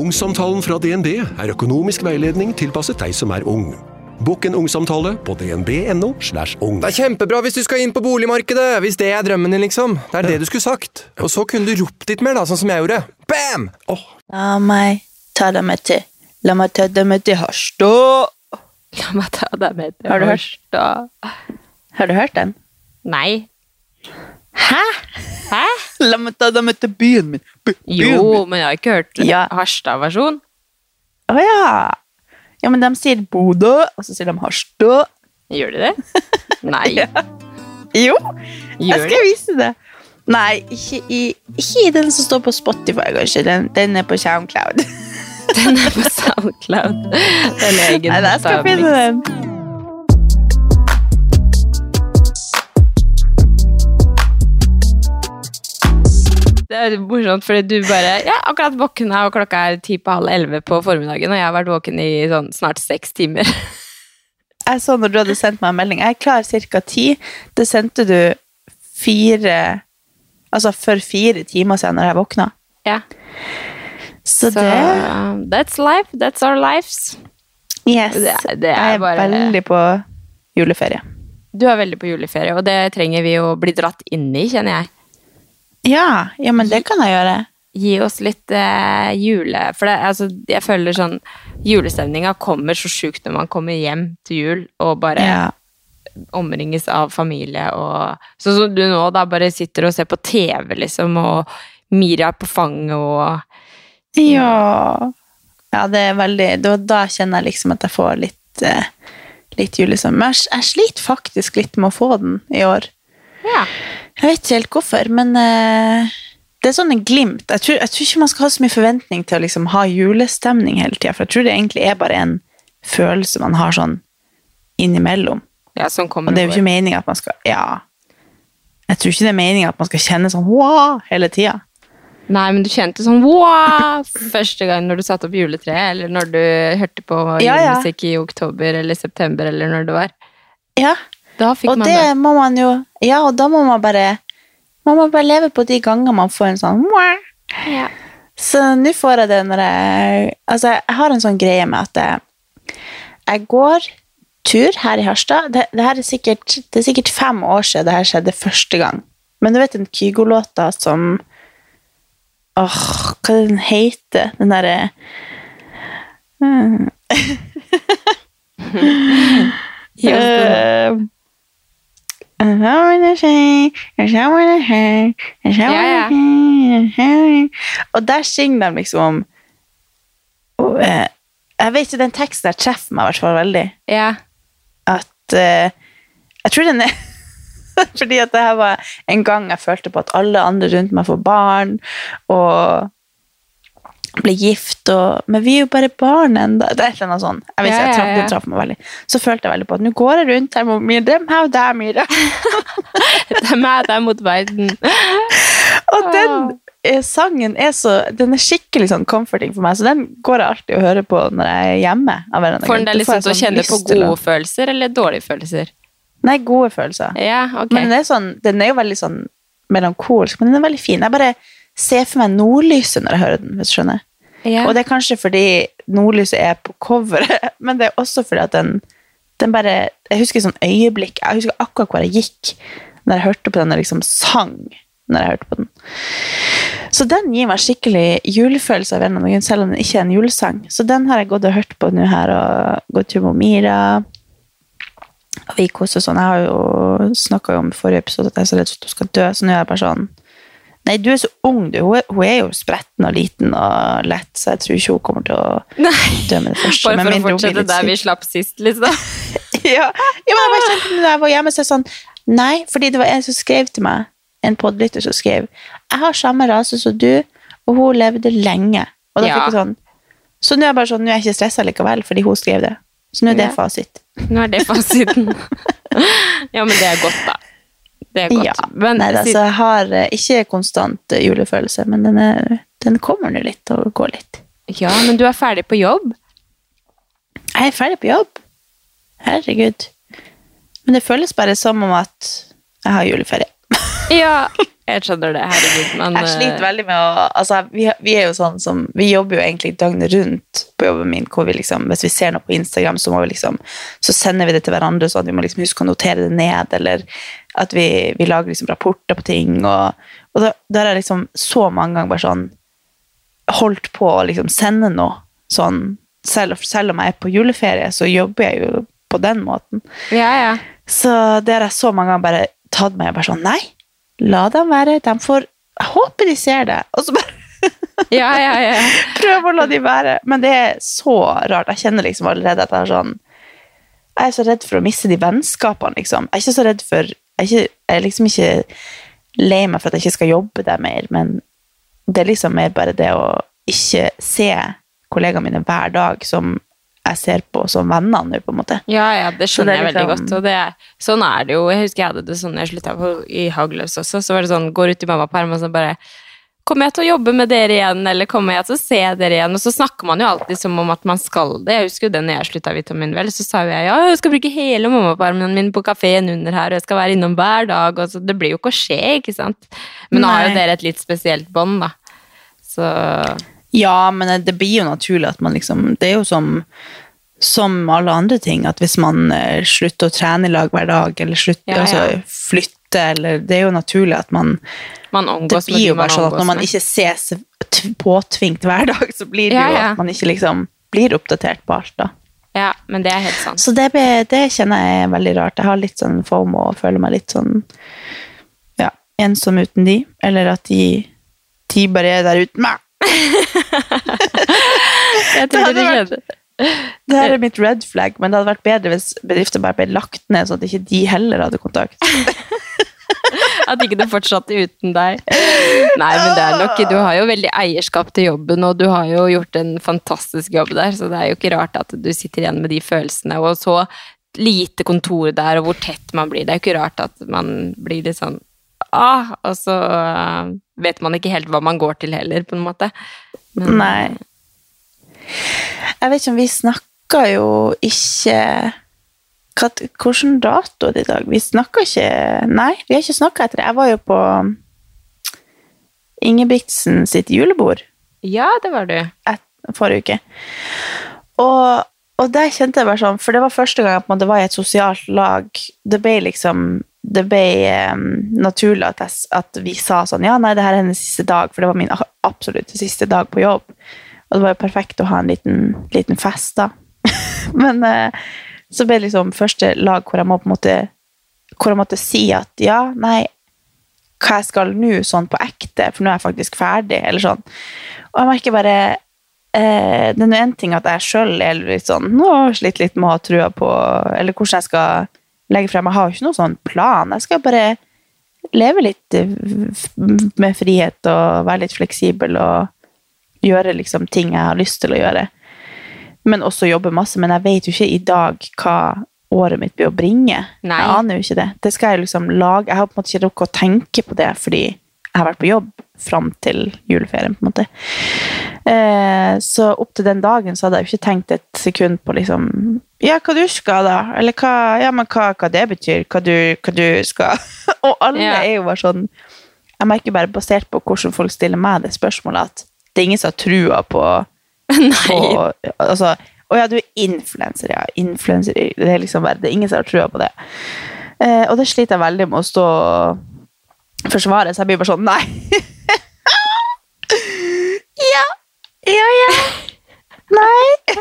Ungsamtalen fra DNB er økonomisk veiledning tilpasset deg som er ung. Bokk en ungsamtale på dnb.no. slash ung. Det er kjempebra hvis du skal inn på boligmarkedet, hvis det er drømmen din, liksom. Det er det du skulle sagt. Og så kunne du ropt litt mer, da, sånn som jeg gjorde. Bam! La meg ta deg med til La meg ta deg med til Harstad. La meg ta deg med til Har? Harstad. Har du hørt den? Nei. Hæ? Hæ? La meg ta med til byen min. By, byen Jo, min. men jeg har ikke hørt Ja. Harstad-versjon. Å ja. Ja, men de sier Bodø, og så sier de Harstad. Gjør de det? Nei. Jo, jeg skal skal vise det. Nei, ikke i, ikke i den som står på Spotify, kanskje. Den, den er på SoundCloud. Den er på SoundCloud. Den er egen Nei, jeg skal finne den. Det er morsomt, fordi du bare Ja, akkurat våkna, og klokka er ti på halv elleve på formiddagen, og jeg har vært våken i sånn snart seks timer. Jeg så når du hadde sendt meg en melding. Jeg er klar ca. ti. Det sendte du fire Altså for fire timer siden når jeg våkna. Ja. Så, Så det that's life. That's our lives. Yes. det det er jeg er bare- veldig på juleferie. Du er veldig på juleferie, og det trenger vi å bli dratt inn i, kjenner jeg. Ja, ja, men det kan jeg gjøre. Gi oss litt eh, jule... For det, altså, jeg føler sånn Julestemninga kommer så sjukt når man kommer hjem til jul og bare Ja. omringes av familie og Sånn som du nå, da bare sitter og ser på TV, liksom, og Mira på fanget og Ja. ja, det er veldig Da, da kjenner jeg liksom at jeg får litt, eh, litt julestemning. Men jeg, jeg sliter faktisk litt med å få den i år. Ja. Jeg vet ikke helt hvorfor, men uh, det er sånn en glimt. Jeg tror, jeg tror ikke man skal ha så mye forventning til å liksom ha julestemning hele tida, for jeg tror det egentlig er bare en følelse man har sånn innimellom. ja, sånn kommer Og det er jo ikke meninga at man skal Ja. Jeg tror ikke det er meninga at man skal kjenne sånn wow hele tida. Nei, men du kjente sånn wow! Første gang når du satte opp juletreet, eller når du hørte på Ja, ja. i oktober eller september, eller når det var. Ja, Da fikk og man det det. må man jo Ja, og da må man bare Man må bare leve på de ganger man får en sånn. Ja. Så nå får jeg det når jeg Altså, jeg har en sånn greie med at jeg, jeg går tur her i Harstad. Det, det, her er sikkert, det er sikkert fem år siden det her skjedde første gang. Men du vet den Kygo-låta som Åh, hva er det den heter? Den derre mm. Gi Og der synger de liksom om og, eh, Jeg vet ikke, den teksten der treffer meg i hvert fall veldig. Ja. At eh, Jeg tror den er Fordi at det her var en gang jeg følte på at alle andre rundt meg får barn, og ble gift, og Men vi er jo bare barn ennå. Det er et eller annet sånn. Jeg vet Ja, jeg traff, ja. Traff meg veldig. Så følte jeg veldig på at nå går jeg rundt her mot Mira. Dem her og der, Mira. Det er meg, det er mot verden. Og den eh, sangen er så Den er skikkelig sånn comforting for meg, så den går jeg alltid og hører på når jeg er hjemme. Får den deg liksom til å sånn kjenne på gode følelser eller dårlige følelser? Nei, gode følelser. Ja, ok. Men den er, sånn, den er jo veldig sånn melankolsk, men den er veldig fin. Jeg bare ser for meg nordlyset når jeg hører den. hvis du skjønner. ja. Og det er kanskje fordi nordlyset er på coveret, men det er også fordi at den, den bare Jeg husker sånn øyeblikk Jeg husker akkurat hvor jeg gikk når jeg hørte på den og liksom sang når jeg hørte på den. Så den gir meg skikkelig julefølelse av en grunn, selv om den ikke er en julesang. Så den har jeg gått og hørt på nå her, og gått tur med Mira. Og vi koser sånn. Jeg har jo snakka om i forrige episode at jeg er så redd for at hun skal dø, så nå er jeg bare sånn Nei, du er så ung, du. Hun er, hun er jo spretten og liten og lett, så jeg tror ikke hun kommer til å Nei. dø med det første. Bare for å fortsette der vi slapp sist, liksom. ja. ja, men jeg bare kjente når jeg var hjemme, så jeg sånn Nei, fordi det var en som skrev til meg, en podlytter som skrev Jeg har samme rase som du, og hun levde lenge. Og da Ja. fikk jeg sånn Så nå er jeg bare sånn, nå er jeg ikke stressa likevel, fordi hun skrev det. Så nå er det Ja. fasit. Nå er det fasiten. ja, men det er godt, da. Det er godt. Ja. Men Nei, altså, jeg har eh, ikke konstant eh, julefølelse, men den, er, den kommer nå litt og går litt. ja, men du er ferdig på jobb? Jeg er ferdig på jobb. Herregud. Men det føles bare som om at jeg har juleferie. Ja, jeg skjønner det. Herregud. Men Jeg sliter eh, veldig med å altså, vi, vi er jo sånn som Vi jobber jo egentlig døgnet rundt på jobben min. Hvor vi liksom, hvis vi ser noe på Instagram, så, må vi liksom, så sender vi det til hverandre, sånn at vi må liksom huske å notere det ned. Eller at vi, vi lager liksom rapporter på ting. Og, og da, da har jeg liksom så mange ganger bare sånn holdt på å liksom sende noe sånn selv, selv om jeg er på juleferie, så jobber jeg jo på den måten. Ja, ja. Så det har jeg så mange ganger bare tatt meg og bare sånn Nei, la dem være. De får Jeg håper de ser det. Og så bare Ja, ja, ja. Prøv å la de være. Men det er så rart. Jeg kjenner liksom allerede at jeg er sånn Jeg er så redd for å miste de vennskapene, liksom. Jeg er ikke så redd for Jeg er, liksom ikke lei meg for at jeg ikke skal jobbe der mer, men det er liksom mer bare det å ikke se kollegaene mine hver dag som jeg ser på som venner nå, på en måte. Ja, ja, det skjønner det liksom... jeg veldig liksom- godt. Er, sånn er det jo. Jeg husker jeg hadde det sånn jeg slutta i Hagløs også. Så var det sånn, går ut i mammaperm og så bare Kommer jeg til å jobbe med dere igjen, eller kommer jeg til å se dere igjen? Og så snakker man jo alltid som om at man skal det. Jeg husker jo det når jeg slutta Vitamin Vel, så sa jo jeg ja, jeg skal bruke hele mammaparmen min på kafeen under her, og jeg skal være innom hver dag. Og så det blir jo ikke å skje, ikke sant? Men nå har jo dere et litt spesielt bånd, da. Så Ja, men det blir jo naturlig at man liksom Det er jo som, som alle andre ting, at hvis man eh, slutter å trene i lag hver dag, eller slutter Ja, ja. altså flytte, eller Det er jo naturlig at man man Det omgås med blir jo bare sånn at når man ikke ses påtvingt hver dag, så blir det Ja, jo ja. at man ikke liksom blir oppdatert på alt, da. Ja, men det er helt sant. Så det, det kjenner jeg er veldig rart. Jeg har litt sånn FOMO og føler meg litt sånn ja, ensom uten de, eller at de, de bare er der uten meg. Jeg tror hadde vært- Det her er mitt red flag, men det hadde vært bedre hvis bedrifter bare ble lagt ned, sånn at ikke de heller hadde kontakt. At ikke det fortsatte uten deg. Nei, men det er nok Du har jo veldig eierskap til jobben, og du har jo gjort en fantastisk jobb der, så det er jo ikke rart at du sitter igjen med de følelsene. Og så lite kontor der, og hvor tett man blir. Det er jo ikke rart at man blir litt sånn ah, og så øh, vet man ikke helt hva man går til heller, på en måte. Men, Nei. Jeg vet ikke om vi snakka jo ikke Hvilken dato er det i dag? Vi snakka ikke Nei, vi har ikke snakka etter det. Jeg var jo på Ingebrigtsen sitt julebord Ja, det var du. et, forrige uke. Og, og der kjente jeg bare sånn For det var første gang jeg var i et sosialt lag. Det ble liksom Det ble um, naturlig at, jeg, at vi sa sånn Ja, nei, det her er hennes siste dag, for det var min absolutt siste dag på jobb. Og det var jo perfekt å ha en liten, liten fest, da. Men eh, så ble det liksom første lag hvor jeg må på en måte Hvor jeg måtte si at ja, nei, hva jeg skal nå, sånn på ekte, for nå er jeg faktisk ferdig, eller sånn. Og jeg merker bare eh, Det er nå én ting at jeg sjøl er litt sånn Nå slitt litt med å ha trua på Eller hvordan jeg skal legge frem. Jeg har jo ikke noen sånn plan. Jeg skal bare leve litt eh, med frihet og være litt fleksibel og gjøre liksom ting jeg har lyst til å gjøre. Men også jobbe masse. Men jeg vet jo ikke i dag hva året mitt blir å bringe. Nei. Jeg aner jo ikke det. Det skal jeg liksom lage. Jeg har på en måte ikke rukket å tenke på det fordi jeg har vært på jobb fram til juleferien, på en måte. Eh, så opp til den dagen så hadde jeg jo ikke tenkt et sekund på liksom Ja, hva du skal, da? Eller hva, ja, men hva, hva det betyr. Hva du, hva du skal. Og alle Ja. er jo bare sånn Jeg merker bare basert på hvordan folk stiller meg det spørsmålet, at det er ingen som har trua på, på altså, Å ja, du er influenser, ja. Influencer. Det er liksom bare, det er ingen som har trua på det. Eh, og det sliter jeg veldig med å stå og forsvare, så jeg blir bare sånn Nei! ja! Ja, ja. Nei!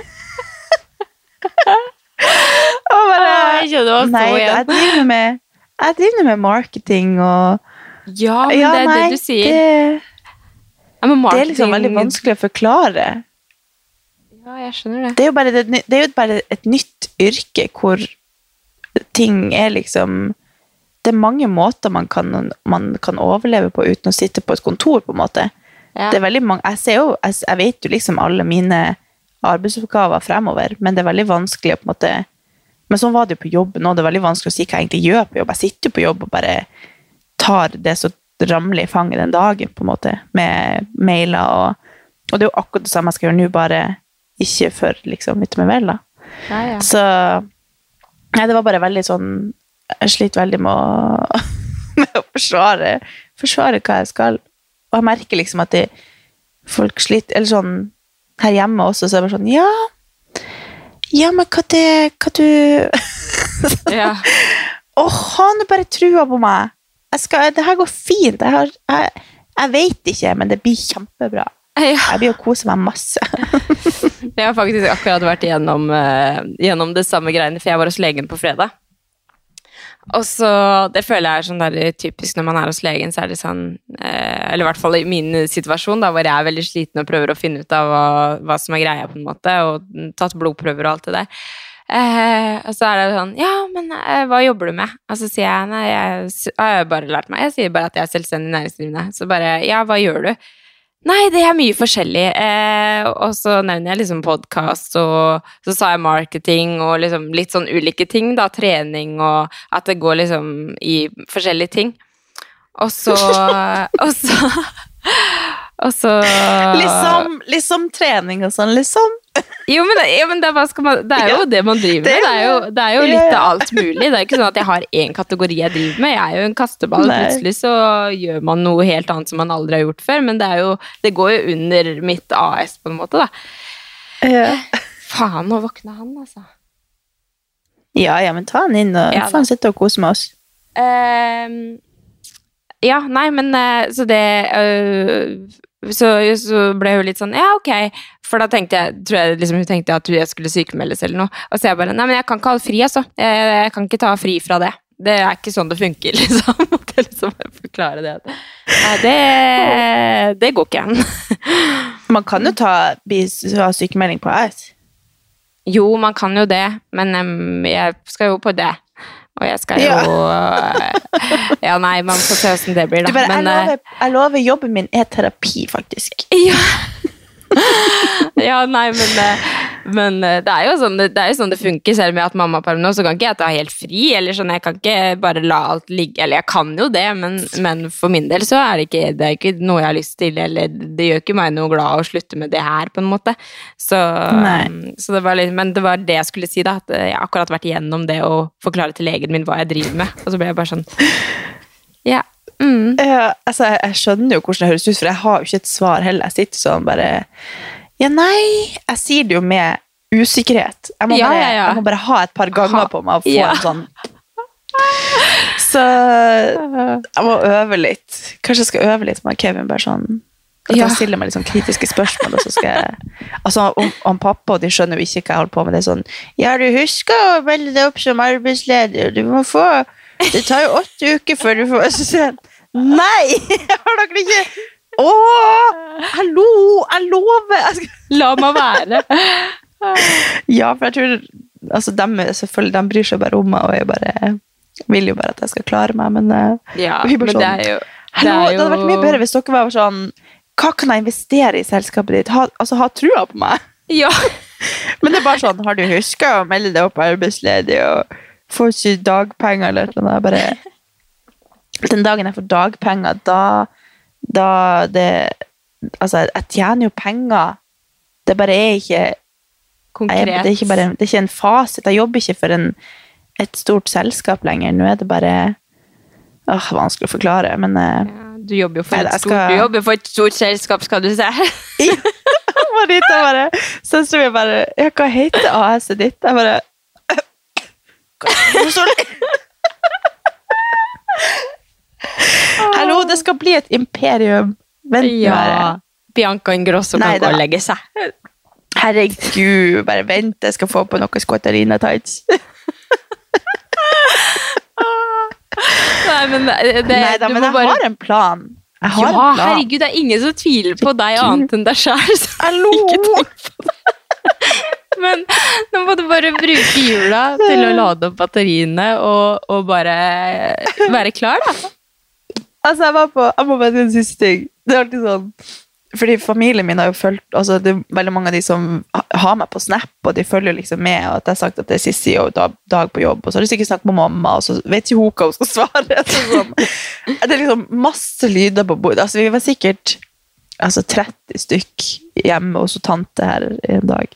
og bare skjønner Nei, jeg driver med Jeg driver med marketing og Ja, men ja, det er nei, det du sier. Det, ja, det er liksom veldig vanskelig å forklare. Ja, jeg skjønner det. Det er jo bare, det, det er jo bare et nytt yrke hvor ting er liksom Det er mange måter man kan, man kan overleve på uten å sitte på et kontor, på en måte. Ja. Det er veldig mange, jeg, ser jo, jeg, jeg vet jo liksom alle mine arbeidsoppgaver fremover, men det er veldig vanskelig å på en måte Men sånn var det jo på jobb nå. Det er veldig vanskelig å si hva jeg egentlig gjør på jobb. Jeg sitter jo på jobb og bare tar det som ramler i fanget den dagen, på en måte, med mailer og Og det er jo akkurat det samme jeg skal gjøre nå, bare ikke for liksom litt med vel, da. Ja, ja. Så Nei, det var bare veldig sånn Jeg sliter veldig med å, med å forsvare, forsvare hva jeg skal. Og jeg merker liksom at de, folk sliter Eller sånn her hjemme også, så er det bare sånn Ja, ja, men hva det Hva du Ja. Åh, han bare trua på meg. Jeg skal, det her går fint. Jeg, har, jeg, jeg vet ikke, men det blir kjempebra. Ja. Jeg blir å kose meg masse. Jeg har faktisk akkurat vært gjennom, uh, gjennom det samme greiene, for jeg var hos legen på fredag. Og så, Det føler jeg er sånn der typisk når man er hos legen, så er det sånn eh, Eller i hvert fall i min situasjon, da, hvor jeg er veldig sliten og prøver å finne ut av hva, hva som er greia, på en måte, og tatt blodprøver og alt det der. Eh, og så er det sånn Ja, men eh, hva jobber du med? Og så sier jeg nei, jeg har bare lært meg. Jeg sier bare at jeg er selvstendig næringsdrivende. Så bare ja, hva gjør du? Nei, det er mye forskjellig. Eh, og så nevner jeg liksom podkast, og så sa jeg marketing og liksom litt sånn ulike ting, da. Trening og at det går liksom i forskjellige ting. Og så Og så Og så liksom, liksom trening og sånn, liksom. Jo, men, ja, men det, er, man, det er jo det man driver det med. Det er jo, det er jo litt ja. av alt mulig. Det er ikke sånn at jeg har én kategori jeg driver med. Jeg er jo en kasteball. Nei. Plutselig så gjør man noe helt annet som man aldri har gjort før. Men det, jo, det går jo under mitt AS, på en måte, da. Faen, nå våkna han, altså. Ja, ja, men ta han inn og Ja, han sitter og koser med oss. Ehm, ja, nei, men eh, så det øh, så, så ble hun litt sånn Ja, ok. For da tenkte jeg tror jeg liksom hun tenkte at jeg skulle sykemeldes eller noe. Og så jeg bare Nei, men jeg kan ikke ha fri, altså. Jeg, jeg kan ikke ta fri fra det. Det er ikke sånn det funker, liksom. Måtte jeg liksom forklare det. Nei, det, det går ikke an. Man kan jo ta, ha sykemelding på AS. Jo, man kan jo det, men um, jeg skal jo på det. Og jeg skal jo Ja, nei, man får se åssen det blir, da. bare, Men, jeg, lover, jeg lover, jobben min er terapi, faktisk. Ja. ja, nei, men, eh, men eh, det er jo sånn det, det, sånn det funker. Selv med at mamma er perm nå, så kan ikke jeg ta helt fri. Eller sånn, Jeg kan ikke bare la alt ligge. Eller jeg kan jo det, men, men for min del så er det ikke, det er ikke noe jeg har lyst til. Eller det gjør ikke meg noe glad å slutte med det her, på en måte. Så, så det var litt, men det var det jeg skulle si, da. At jeg har akkurat vært igjennom det å forklare til legen min hva jeg driver med. Og så ble jeg bare sånn Ja. Mm. Ja, altså, jeg, jeg skjønner jo hvordan det høres ut, for jeg har jo ikke et svar heller. Jeg sitter sånn bare Ja, nei Jeg sier det jo med usikkerhet. Jeg må, Ja, bare, ja, ja. Jeg må bare ha et par ganger Ha- på meg og få en sånn Så jeg må øve litt. Kanskje jeg skal øve litt med Kevin. bare sånn At han stiller meg litt sånn kritiske spørsmål. Og så skal jeg, altså, om, om pappa og de skjønner jo ikke hva jeg holder på med. Det er sånn Ja, du husker å melde deg opp som arbeidsleder. Du må få Det tar jo åtte uker før du får Så sier han Nei! Har dere ikke Å! Hallo! Jeg lover! Jeg skal, La meg være. ja, for jeg tror Altså, er- selvfølgelig, de bryr seg bare om meg, og jeg bare vil jo bare at jeg skal klare meg, men eh, Ja, men det sånn, er jo Hallo, er det hadde vært mye bedre hvis dere var sånn Hva kan jeg investere i selskapet ditt? Ha, altså, ha trua på meg. Ja. Men det er bare sånn Har du huska å melde deg opp arbeidsledig og få ikke dagpenger eller noe? Bare Den dagen jeg får dagpenger, da Da det Altså, jeg tjener jo penger. Det bare er ikke jeg, det, er ikke bare, det er ikke en fasit. Jeg jobber ikke for en, et stort selskap lenger. Nå er det bare Åh, vanskelig å forklare, men eh, Ja, Du jobber Nei, jeg stort, du jobber for et stort selskap, skal du se. Marita bare Søsteren min bare Ja, hva heter AS-et ditt? Jeg bare «Hva står det?» Hallo, det skal bli et imperium. Vent ja. bare. Bianca Ingrosso kan gå og legge seg. Herregud, bare vent, jeg skal få på noe skvatterina-tights. Nei, men det, Nei du men jeg bare har en plan. Jeg har Ja, en plan. herregud, det er ingen som tviler på deg annet enn deg sjøl. Hallo! Men nå må du bare bruke jula til å lade opp batteriene og, og bare være klar, da. Altså, jeg var på Jeg må bare si en siste ting. Det er alltid sånn fordi familien min har jo fulgt altså Det er veldig mange av de som har meg på Snap, og de følger liksom med, og at jeg har sagt at det er siste og dag på jobb, og så har de sikkert snakket med mamma, og så vet ikke hun hva hun skal svare. Sånn. Det er liksom masse lyder på bordet. Altså, vi var sikkert altså 30 stykk hjemme hos tante her en dag.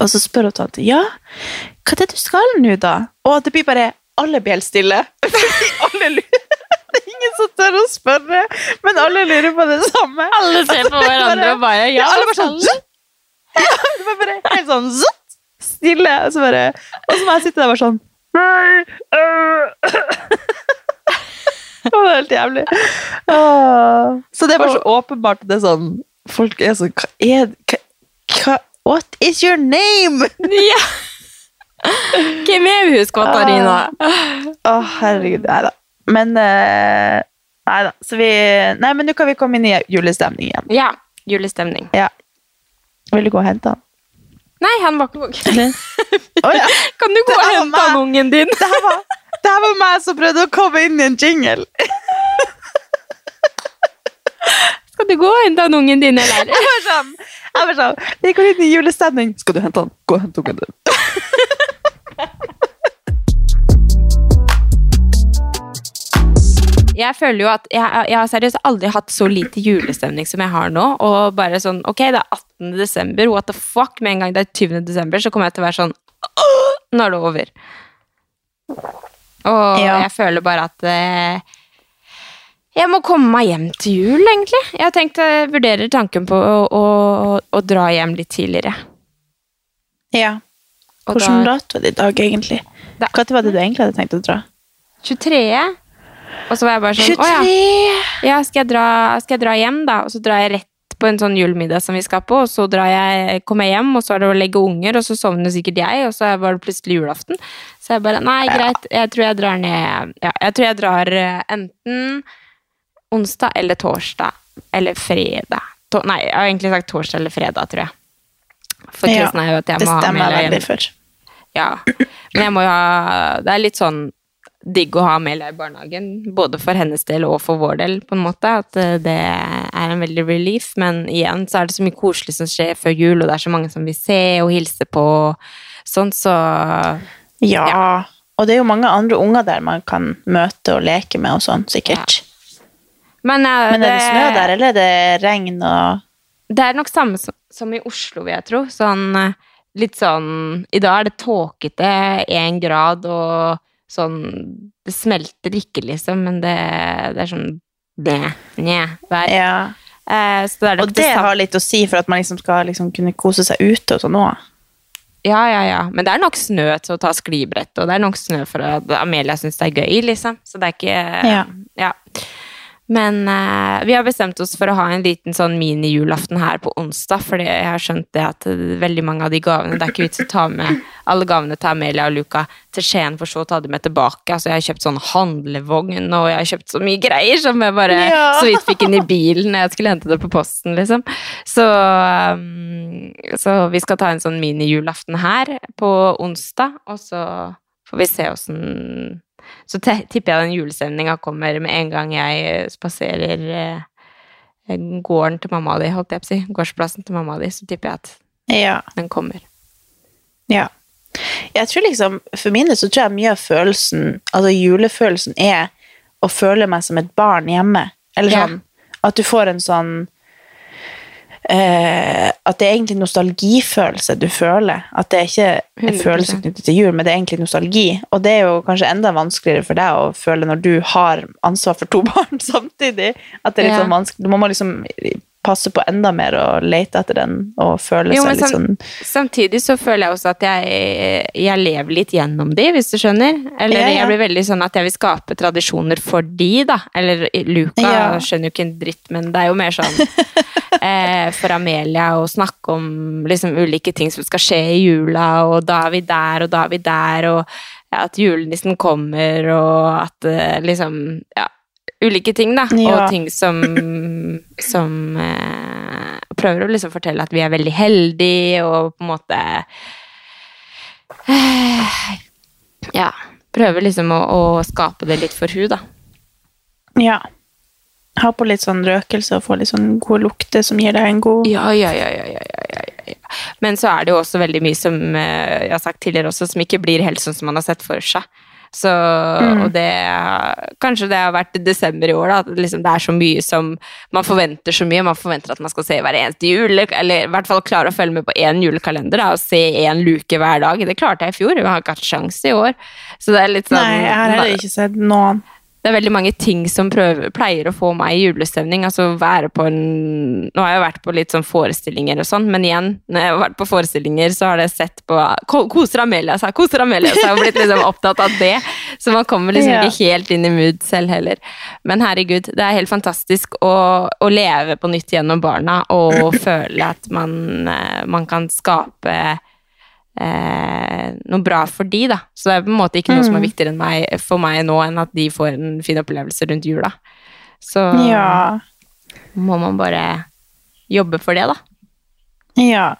Og så spør hun tante ja, hva er det du skal nå, da? Og det blir bare alle blir helt stille. Alle lurer. Ingen som tør å spørre, men alle lurer på det samme. Alle ser på hverandre og bare Ja, alle bare sånn skal- ja, det var bare helt sånn zutt, stille. Og så, bare, og så må jeg sitte der bare sånn Nei, øh. Det var helt jævlig. Så det er bare så åpenbart det er sånn Folk er sånn Hva er hva, hva, What is your name? Ja. Hvem er hun, Katarina? Å, herregud. Nei da. Men uh, Nei da. Så vi Nei, men nå kan vi komme inn i julestemning igjen. Ja, julestemning. Ja. Vil du gå og hente han? Nei, han var ikke våken. oh, ja. Kan du gå og hente meg. han ungen din? Det her var, det her var meg som prøvde å komme inn i en jingle. Skal du gå og hente han ungen din, eller? Jeg var sånn, jeg var sånn Vi går inn i julestemning. Skal du hente han? Gå og hente ungen din. Jeg føler jo at jeg, jeg har seriøst aldri hatt så lite julestemning som jeg har nå. Og bare sånn Ok, det er 18. desember, what the fuck? Med en gang det er 20. desember, så kommer jeg til å være sånn Nå er det over. Og Ja. jeg føler bare at eh, jeg må komme meg hjem til jul, egentlig. Jeg har tenkt, jeg vurderer tanken på å, å, å dra hjem litt tidligere. Ja. Hvilken dato er det i dag, egentlig? Når var det du egentlig hadde tenkt å dra? 23. Og så var jeg bare sånn Å ja. Ja, skal jeg, dra, skal jeg dra hjem, da? Og så drar jeg rett på en sånn julemiddag som vi skal på, og så drar jeg, kommer jeg hjem, og så er det å legge unger, og så sovner sikkert jeg, og så var det plutselig julaften. Så jeg bare Nei, greit, jeg tror jeg drar ned Ja, jeg tror jeg drar eh, enten onsdag eller torsdag. Eller fredag. To, nei, jeg har egentlig sagt torsdag eller fredag, tror jeg. For Ja, er jo at jeg må ha hjem. Ja. Men jeg må jo ha Det er litt sånn digg å ha Amelia i barnehagen, både for hennes del og for vår del, på en måte. At eh, det er en veldig relief. Men igjen så er det så mye koselig som skjer før jul, og det er så mange som vil se og hilse på. Sånn, så Ja. Og det er jo mange andre unger der man kan møte og leke med og sånn, sikkert. Men, eh, Men er det snø der, eller er det regn og Det er nok samme som, som i Oslo, vil jeg tro. Sånn eh, litt sånn I dag er det tåkete, én grad, og sånn Det smelter ikke, liksom, men det, det er sånn Bæ, nje, vær. Ja. Eh, så det nok Og det har litt å si for at man liksom skal liksom kunne kose seg ute og sånn òg. Ja, ja, ja. Men det er nok snø til å ta sklibrett, og det er nok snø for at Amelia syns det er gøy, liksom. Så det er ikke Ja. ja. Men eh, vi har bestemt oss for å ha en liten sånn mini-julaften her på onsdag, fordi jeg har skjønt det at veldig mange av de gavene Det er ikke vits å ta med alle gavene til Amelia og Luca til Skien, for så å ta dem med tilbake. Altså, jeg har kjøpt sånn handlevogn, og jeg har kjøpt så mye greier som jeg bare Ja. så vidt fikk inn i bilen når jeg skulle hente det på posten, liksom. Så, um, så vi skal ta en sånn mini-julaften her på onsdag, og så får vi se åssen Så tipper jeg den julestemninga kommer med en gang jeg spaserer eh, gården til mamma di, holdt jeg på å si. Gårdsplassen til mamma di, så tipper jeg at Ja. den kommer. Ja. Jeg tror liksom, For min del så tror jeg mye av følelsen, altså julefølelsen, er å føle meg som et barn hjemme. Eller Ja. sånn at du får en sånn eh, At det er egentlig nostalgifølelse du føler. At det er ikke en 100%. følelse knyttet til jul, men det er egentlig nostalgi. Og det er jo kanskje enda vanskeligere for deg å føle når du har ansvar for to barn samtidig. At det er litt Ja. sånn vanskelig. Du må liksom passe på enda mer og lete etter den og føle Jo, seg litt sånn Samtidig så føler jeg også at jeg, jeg lever litt gjennom de, hvis du skjønner. Eller Ja, ja. jeg blir veldig sånn at jeg vil skape tradisjoner for de, da. Eller Luca Ja. skjønner jo ikke en dritt, men det er jo mer sånn eh, for Amelia å snakke om liksom ulike ting som skal skje i jula, og da er vi der, og da er vi der, og at julenissen kommer, og at eh, liksom Ja, ulike ting, da. Ja. Og ting som som eh, prøver å liksom fortelle at vi er veldig heldige, og på en måte eh, Ja. Prøver liksom å, å skape det litt for hun da. Ja. Ha på litt sånn røkelse og få litt sånn god lukter som gir deg en god Ja, ja, ja, ja, ja, ja, ja, ja. Men så er det jo også veldig mye som eh, jeg har sagt tidligere også, som ikke blir helt sånn som man har sett for seg. Så, Mm. og det Kanskje det har vært desember i år, da. At liksom det er så mye som Man forventer så mye. Man forventer at man skal se hver eneste jule, eller i hvert fall klare å følge med på én julekalender da, og se én luke hver dag. Det klarte jeg i fjor. Jeg har ikke hatt sjanse i år. Så det er litt sånn Nei, jeg har heller ikke sett noen. Det er veldig mange ting som prøver, pleier å få meg i julestemning. Altså være på en Nå har jeg vært på litt sånn forestillinger og sånn, men igjen, når jeg har vært på forestillinger, så har jeg sett på Ko- Koser Amelia seg, koser Amelia seg, og blitt liksom opptatt av det. Så man kommer liksom Ja. ikke helt inn i mood selv heller. Men herregud, det er helt fantastisk å, å leve på nytt gjennom barna og føle at man, eh, man kan skape eh, noe bra for de, da. Så det er på en måte ikke noe som er viktigere enn meg, for meg nå, enn at de får en fin opplevelse rundt jula. Så Ja. må man bare jobbe for det, da. Ja.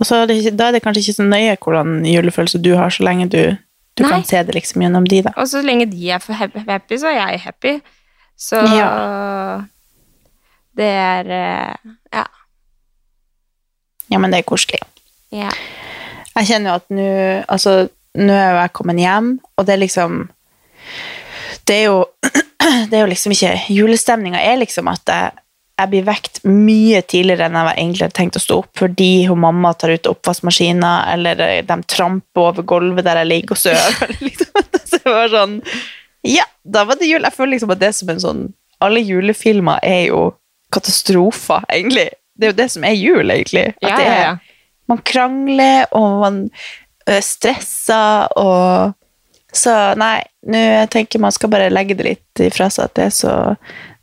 Og så er det, da er det kanskje ikke så nøye hvordan julefølelse du har, så lenge du, du kan se det liksom gjennom de, da. Og så lenge de er for happy, så er jeg happy. Så det er eh, Ja. Ja, men det er koselig. Ja. Jeg kjenner jo at nå Altså, nå er jo jeg kommet hjem, og det er liksom Det er jo Det er jo liksom ikke Julestemninga er liksom at jeg, jeg blir vekt mye tidligere enn jeg egentlig hadde tenkt å stå opp, fordi hun mamma tar ut oppvaskmaskina, eller eh, de tramper over gulvet der jeg ligger og sover. Liksom. Så det var sånn Ja, da var det jul. Jeg føler liksom at det er som en sånn Alle julefilmer er jo katastrofer, egentlig. Det er jo det som er jul, egentlig. At Ja, det ja, er ja. Man krangler, og man stresser, og Så nei, nå jeg tenker man skal bare legge det litt ifra seg at det er så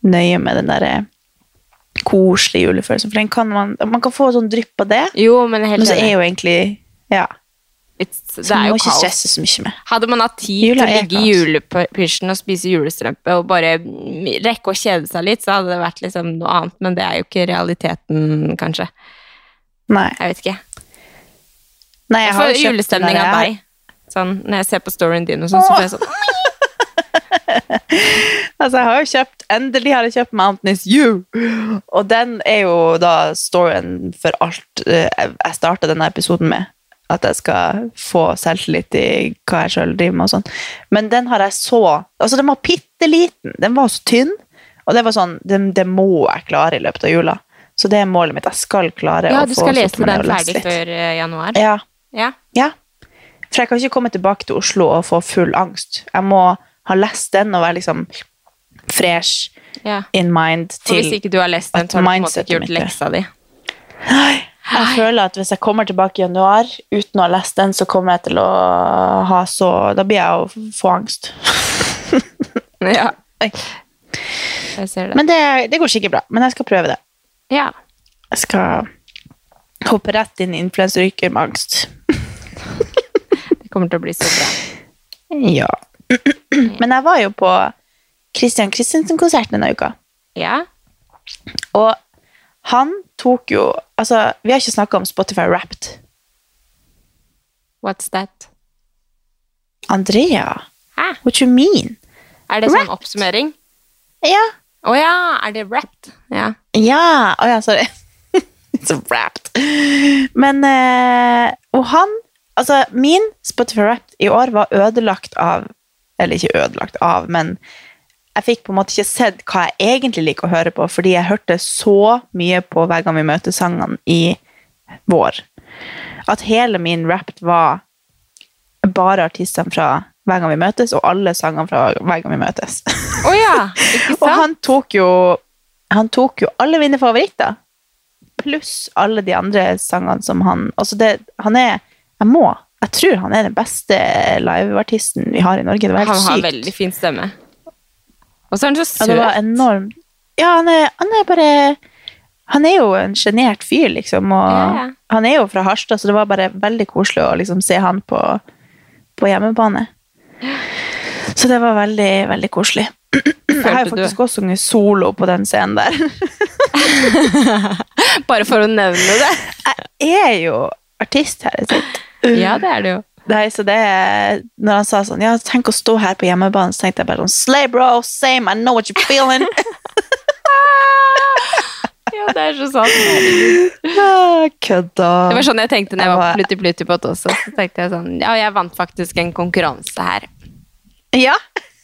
nøye med den derre koselige julefølelsen, for kan man Man kan få sånn drypp av det, Jo, men jeg er men så er jo egentlig Ja. It's- Det Så er man jo kaos. Hadde man hatt tid Jula til å er ligge i julepysjen og spise julestrømpe og bare rekke å kjede seg litt, så hadde det vært liksom noe annet, men det er jo ikke realiteten, kanskje. Nei. Jeg vet ikke. Nei jeg Jeg får julestemning av deg. Sånn, når jeg ser på storyen din og sånn, så får jeg sånn Altså, jeg har jo kjøpt Endelig har jeg kjøpt Mountain is You. Og den er jo da storyen for alt eh, jeg starta denne episoden med. At jeg skal få selvtillit i hva jeg sjøl driver med og sånn. Men den har jeg så Altså, den var bitte liten. Den var så tynn. Og det var sånn det, det må jeg klare i løpet av jula. Så det er målet mitt. Jeg skal klare Ja, å du skal lese den ferdig før eh, januar? Ja. Ja. Ja. For jeg kan ikke komme tilbake til Oslo og få full angst. Jeg må ha lest den og være liksom fresh ja. in mind For hvis ikke du har lest den, så har du på en måte ikke gjort leksa di. Jeg føler at hvis jeg kommer tilbake i januar uten å ha lest den, så kommer jeg til å ha så Da blir jeg å få angst. Ja, jeg ser det. Men det, det går sikkert bra. Men jeg skal prøve det. ja. Jeg skal hoppe rett inn i influenseryrket med angst. Det kommer til å bli så bra. Ja. Men jeg var jo på Christian Christensen-konsert denne uka. Ja. Og han tok jo Altså, vi har ikke snakka om Spotify Wrapped. What's that? Andrea, Hæ? what you mean? Er det sånn oppsummering? Ja. Å ja, er det wrapped? Ja. Ja! oh, ja, sorry. Så wrapped. Men eh, Og han Altså, min Spotify Wrapped i år var ødelagt av Eller ikke ødelagt av, men jeg fikk på en måte ikke sett hva jeg egentlig liker å høre på, fordi jeg hørte så mye på Hver gang vi møtes-sangene i vår. At hele min Wrapped var bare artistene fra Hver gang vi møtes, og alle sangene fra Hver gang vi møtes. Oh ja, Og han tok jo Han tok jo alle mine favoritter. Pluss alle de andre sangene som han Altså, det Han er Jeg må Jeg tror han er den beste liveartisten vi har i Norge. Det var helt Han har sykt. veldig fin stemme. Og så er han så Ja, det var enormt. Ja, han er, han er bare Han er jo en sjenert fyr, liksom. Og ja. han er jo fra Harstad, så det var bare veldig koselig å liksom se han på, på hjemmebane. Så det var veldig, veldig koselig. Jeg har jo faktisk også sunget solo på den scenen der. Bare for å nevne det. Jeg er jo artist her. Ja, det er det jo. Nei, så det når han sa sånn, ja, tenk å stå her på hjemmebane, så tenkte jeg bare sånn, slay bro, same, I know what you're feeling. Ja, det er så sant. Ah, Kødda. Det var sånn jeg tenkte når jeg var på Plutti Pluttipott også. Så tenkte jeg sånn, ja, jeg vant faktisk en konkurranse her. Ja,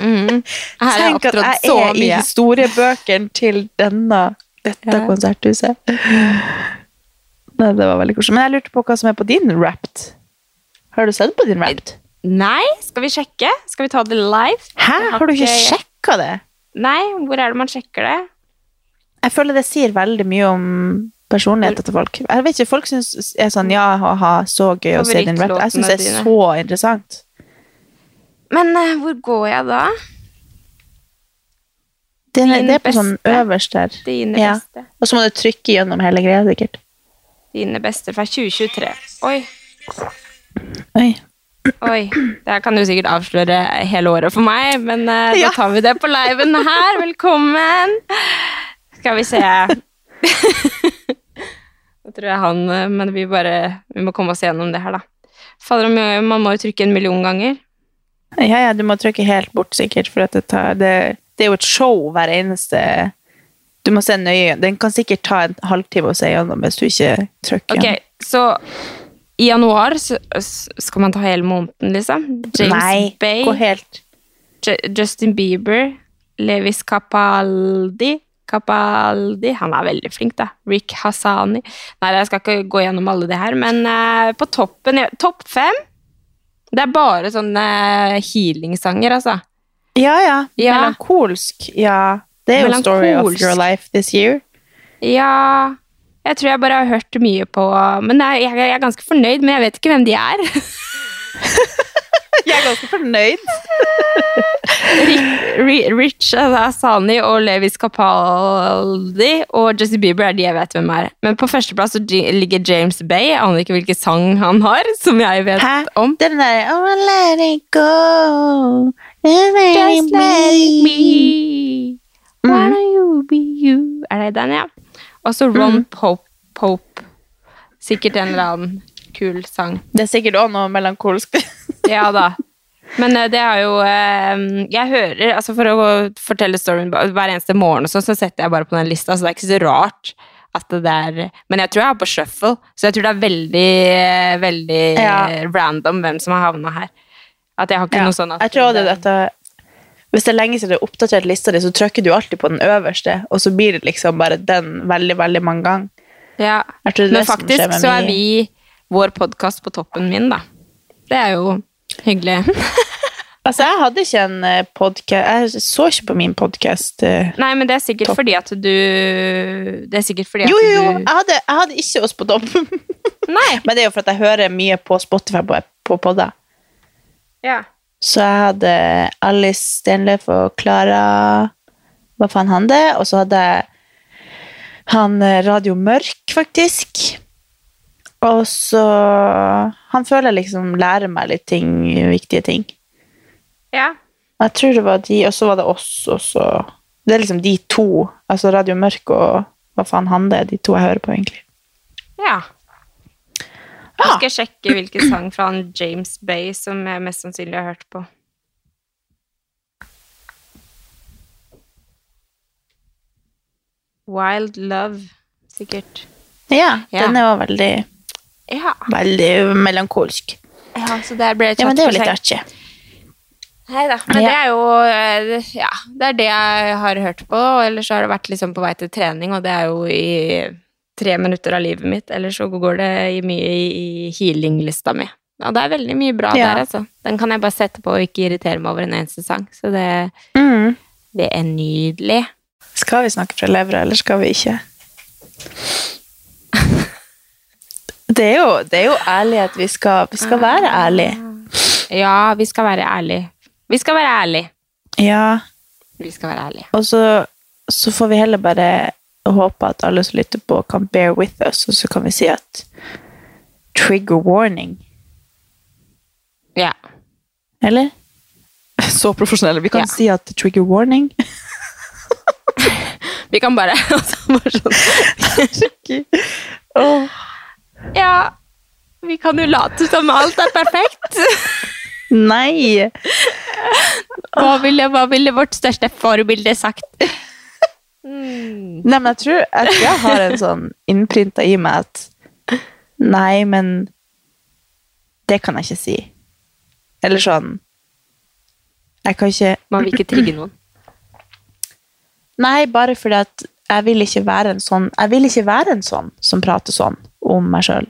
Mm. Her tenk at jeg så er i mye. historiebøkene til denne, dette Ja. konserthuset. Nei, det var veldig koselig. Men jeg lurte på hva som er på din Wrapped. Har du sett på din Wrapped? Nei, skal vi sjekke? Skal vi ta det live? Hæ, har du ikke sjekka det? Nei, hvor er det man sjekker det? Jeg føler det sier veldig mye om personligheten til folk. Jeg vet ikke, Folk syns er sånn ja, ha-ha, så gøy å se din rap. Jeg syns det er så interessant. Men uh, hvor går jeg da? Det, er- det er på sånn øverst der. Dine Ja. beste. Og så må du trykke gjennom hele greia, sikkert. Dine beste fra 2023. Oi, Oi. oi. Det her kan du sikkert avsløre hele året for meg, men uh, Ja. da tar vi det på liven her. Velkommen! Skal vi se. Nå tror jeg han eh, Men vi bare Vi må komme oss gjennom det her, da. Fader, man må jo trykke en million ganger. Ja, ja, du må trykke helt bort, sikkert, for det tar det, det er jo et show hver eneste Du må se nøye. Den kan sikkert ta en halvtime å se gjennom hvis du ikke trykker. Ok, så i januar så, skal man ta hele måneden, liksom? James Nei, Bay, gå helt Justin Bieber, Levis Capaldi Capaldi, han er veldig flink, da. Rick Hassani. Nei, jeg skal ikke gå gjennom alle det her, men uh, på toppen Topp fem? Det er bare sånne healing-sanger, altså. Ja, ja. Ja. Melankolsk. Ja. Det er jo story of your life this year. Ja Jeg tror jeg bare har hørt mye på Men jeg, jeg, jeg er ganske fornøyd, men jeg vet ikke hvem de er. Jeg er ganske fornøyd. Ri- Rich Asani og Levis Capaldi og Jesse Bieber er de jeg vet hvem er. Men på førsteplass så ligger James Bay. Jeg aner ikke hvilken sang han har, som jeg vet Hæ? om. Den der Oh, let it go. Just let, it be. be. Why Mm. don't you be you? Er det den, ja? Og så Ron Mm. Pope. Pope. Sikkert en eller annen kul sang. Det er sikkert også noe melankolsk. Ja da. Men eh, det er jo eh, Jeg hører altså For å fortelle storyen hver eneste morgen, sånn, så setter jeg bare på den lista, så det er ikke så rart at det der Men jeg tror jeg har på shuffle, så jeg tror det er veldig, eh, veldig Ja. random hvem som har havna her. At jeg har ikke Ja. noe sånn at Jeg tror det, dette Hvis det er lenge siden du har oppdatert lista di, så trykker du alltid på den øverste, og så blir det liksom bare den veldig, veldig mange ganger. ja. Men faktisk så er vi vår podkast på toppen min, da. Det er jo hyggelig. Altså, jeg hadde ikke en podkast Jeg så ikke på min podkast. Nei, men det er sikkert Topp. fordi at du Det er sikkert fordi Jo, at jo, jo! du Jeg hadde, jeg hadde ikke oss på topp. Nei. Men det er jo for at jeg hører mye på Spotify på, på podder. Ja. Så jeg hadde Alice Stenløf og Klara Hva faen han det? Og så hadde jeg han eh, Radio Mørk, faktisk. Og så Han føler jeg liksom lærer meg litt ting, viktige ting. ja. Jeg tror det var de, og så var det oss, og så Det er liksom de to. Altså Radio Mørk og hva faen han det er, de to jeg hører på, egentlig. Ja. Nå skal jeg sjekke hvilken sang fra han James Bay som jeg mest sannsynlig har hørt på. Wild Love, sikkert. Ja, Ja. den er jo veldig, Ja, veldig melankolsk. ja så det ble Ja, men det er jo litt artig. Nei da, men Ja. det er jo eh, Ja, det er det jeg har hørt på. Ellers har det vært liksom på vei til trening, og det er jo i tre minutter av livet mitt. Eller så går det i mye i, i healing-lista mi. Og det er veldig mye bra Ja. der, altså. Den kan jeg bare sette på og ikke irritere meg over en eneste sang. Så det, Mm. det er nydelig. Skal vi snakke fra levra, eller skal vi ikke? Det er jo, det er jo ærlighet. Vi skal, vi skal være ærlige. Ja, vi skal være ærlige. Vi skal være ærlige. Ja, Vi skal være ærlige. og så, så får vi heller bare håpe at alle som lytter på, kan bear with us, og så kan vi si at trigger warning. Ja. Eller? Så profesjonelle. Vi kan Ja. si at trigger warning. Vi kan bare, altså, bare sånn Åh. Ja. Vi kan jo late som alt er perfekt. Nei! Hva ville, hva ville vårt største forbilde sagt? Nei, men jeg tror, at jeg har en sånn innprinta i meg at Nei, men det kan jeg ikke si. Eller sånn Jeg kan ikke Man vil ikke trigge noen. Nei, bare fordi at jeg vil ikke være en sånn Jeg vil ikke være en sånn som prater sånn om meg sjøl.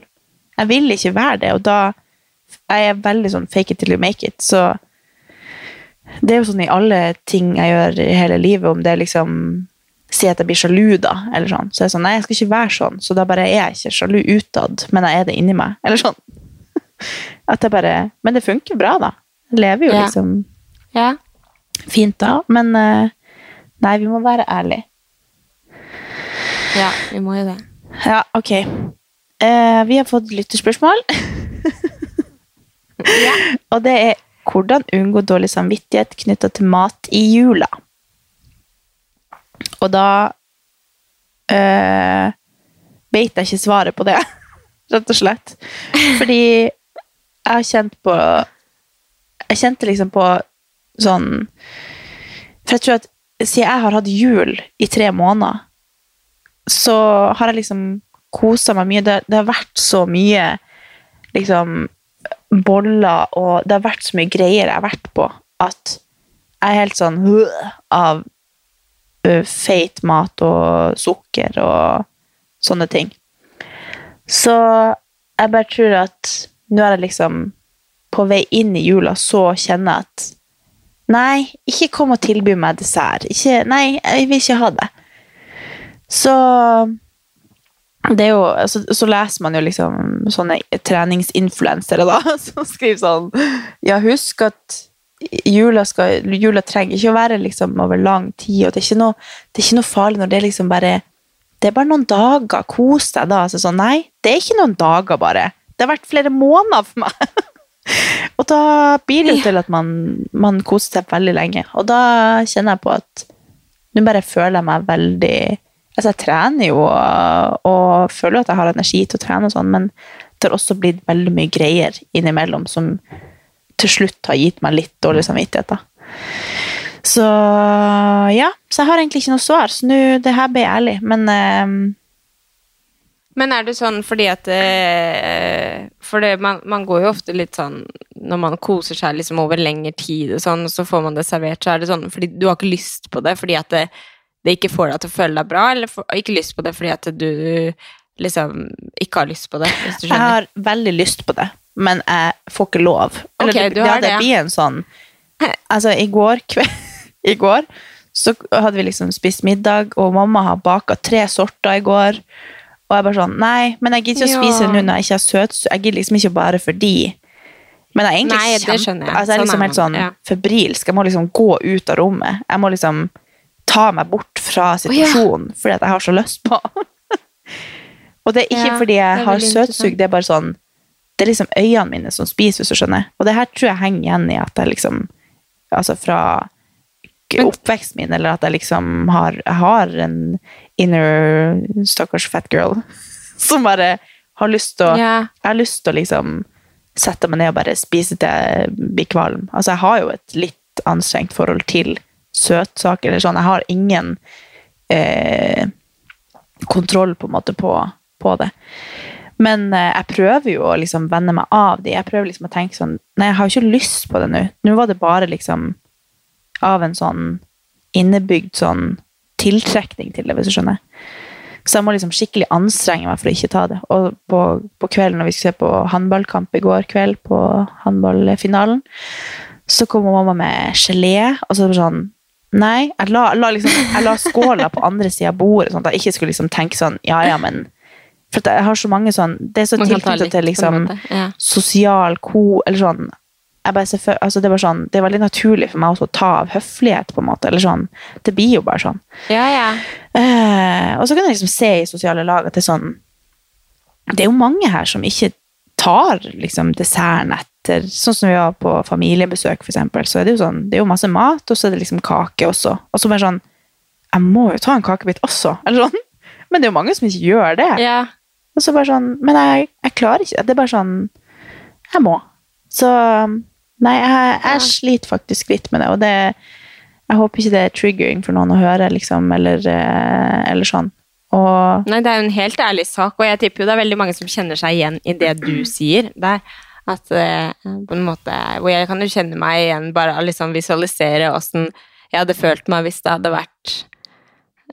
Jeg vil ikke være det, og da Jeg er veldig sånn fake it till you make it, så Det er jo sånn i alle ting jeg gjør i hele livet, om det er liksom Si at jeg blir sjalu, da, eller sånn. Så jeg er sånn Nei, jeg skal ikke være sånn, så da bare er jeg ikke sjalu utad, men jeg er det inni meg. Eller sånn. At jeg bare Men det funker bra, da. Jeg lever jo Ja. liksom Ja. fint da, men eh, Nei, vi må være ærlige. ja, vi må jo det. Ja, ok. Eh, vi har fått lytterspørsmål. Og det er hvordan unngå dårlig samvittighet knytta til mat i jula. Og da eh, vet jeg ikke svaret på det, rett og slett. Fordi jeg har kjent på Jeg kjente liksom på sånn For jeg tror at siden jeg har hatt jul i tre måneder, så har jeg liksom kosa meg mye. Det, det har vært så mye liksom boller, og det har vært så mye greier jeg har vært på, at jeg er helt sånn av feit mat og sukker og sånne ting. Så jeg bare tror at nå er jeg liksom på vei inn i jula, så kjenner jeg at Nei, ikke kom og tilby meg dessert. Ikke, nei, jeg vil ikke ha det. Så jo, så, så leser man jo liksom sånne treningsinfluensere da, som skriver sånn Ja, husk at jula, skal, jula trenger ikke å være liksom over lang tid, og det er noe, det er ikke noe farlig når det er liksom bare Det er bare noen dager. Kos deg da. Så sånn, nei, det er ikke noen dager, bare. Det har vært flere måneder for meg. og da blir det jo til at man, man koser seg veldig lenge. Og da kjenner jeg på at nå bare føler jeg meg veldig Altså, jeg trener jo og, føler at jeg har energi til å trene, og sånn, men det har også blitt veldig mye greier innimellom som til slutt har gitt meg litt dårlig samvittighet. da. Så ja, så jeg har egentlig ikke noe svar, så nå, det her blir jeg ærlig. Men eh, Men er det sånn fordi at eh, For det, man, man går jo ofte litt sånn Når man koser seg liksom over lengre tid, og sånn, så får man det servert, så er det sånn fordi du har ikke lyst på det fordi at det, det ikke får deg til å føle deg bra, eller for, ikke lyst på det fordi at du liksom ikke har lyst på det, hvis du jeg har veldig lyst på det, men jeg får ikke lov. Ok, det, du har ja, det det, blir en sånn Altså, i går kveld I går så hadde vi liksom spist middag, og mamma har baka tre sorter i går. Og jeg bare sånn Nei, men jeg gidder ikke å spise det nå når jeg ikke har søtsukker. Jeg gidder liksom ikke bare fordi. Men jeg er egentlig Nei, kjempe- jeg. Altså, jeg er Sånn liksom helt sånn ja. febrilsk. Jeg må liksom gå ut av rommet. Jeg må liksom ta meg bort fra situasjonen fordi at jeg har så lyst på. og det er ikke Ja, fordi jeg har søtsug, det er bare sånn Det er liksom øynene mine som spiser, hvis du skjønner. Og det her tror jeg henger igjen i at jeg liksom Altså fra oppveksten min, eller at jeg liksom har, jeg har en inner stakkars fat girl som bare har lyst til å Ja. Jeg har lyst til å liksom sette meg ned og bare spise til jeg blir kvalm. Altså, jeg har jo et litt anstrengt forhold til søtsaker. Eller sånn. Jeg har ingen eh, kontroll på en måte på, på det. Men eh, jeg prøver jo å liksom venne meg av det. Jeg prøver liksom å tenke sånn Nei, jeg har jo ikke lyst på det nå. Nå var det bare liksom av en sånn innebygd sånn tiltrekning til det, hvis du skjønner. Så jeg må liksom skikkelig anstrenge meg for å ikke ta det. Og på, på kvelden når vi skulle se på håndballkamp i går kveld, på håndballfinalen, så kom mamma med gelé, og så var det sånn Nei, jeg la, la, liksom, jeg la skåla på andre sida av bordet, sånn at jeg ikke skulle liksom tenke sånn Ja, ja, men For jeg har så mange sånn Det er så tilknyttet til liksom ja. sosial ko... Eller sånn for, altså det, var sånn, det er veldig naturlig for meg å ta av høflighet, på en måte. Eller sånn. Det blir jo bare sånn. Ja, ja. Uh, og så kan jeg liksom se i sosiale lag at det er sånn Det er jo mange her som ikke tar liksom desserten etter Sånn som vi var på familiebesøk, for eksempel. Så er det jo sånn, det er jo masse mat, og så er det liksom kake også. Og så bare sånn Jeg må jo ta en kakebit også! Eller sånn. Men det er jo mange som ikke gjør det. ja. Og så bare sånn Men jeg, jeg klarer ikke det. Det er bare sånn Jeg må. Så Nei, jeg, jeg sliter faktisk litt med det, og det Jeg håper ikke det er triggering for noen å høre, liksom, eller, eh, eller sånn. Og Nei, det er jo en helt ærlig sak, og jeg tipper jo det er veldig mange som kjenner seg igjen i det du sier der. At eh, på en måte Hvor jeg kan jo kjenne meg igjen, bare liksom visualisere åssen jeg hadde følt meg hvis det hadde vært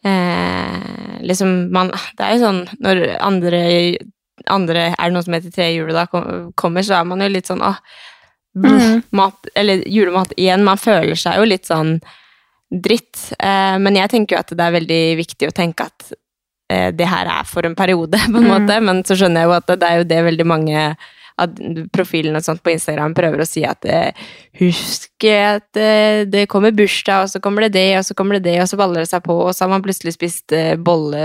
eh, Liksom man Det er jo sånn når andre, andre Er det noe som heter trehjulet da kommer, så er man jo litt sånn åh, Mm. mat, eller julemat igjen. Man føler seg jo litt sånn dritt. Eh, men jeg tenker jo at det er veldig viktig å tenke at eh, det her er for en periode, på en måte. Men så skjønner jeg jo at det er jo det veldig mange av profilen og sånt på Instagram prøver å si at eh, husk at eh, det kommer bursdag, og så kommer det det, og så kommer det det, og så baller det seg på, og så har man plutselig spist eh, bolle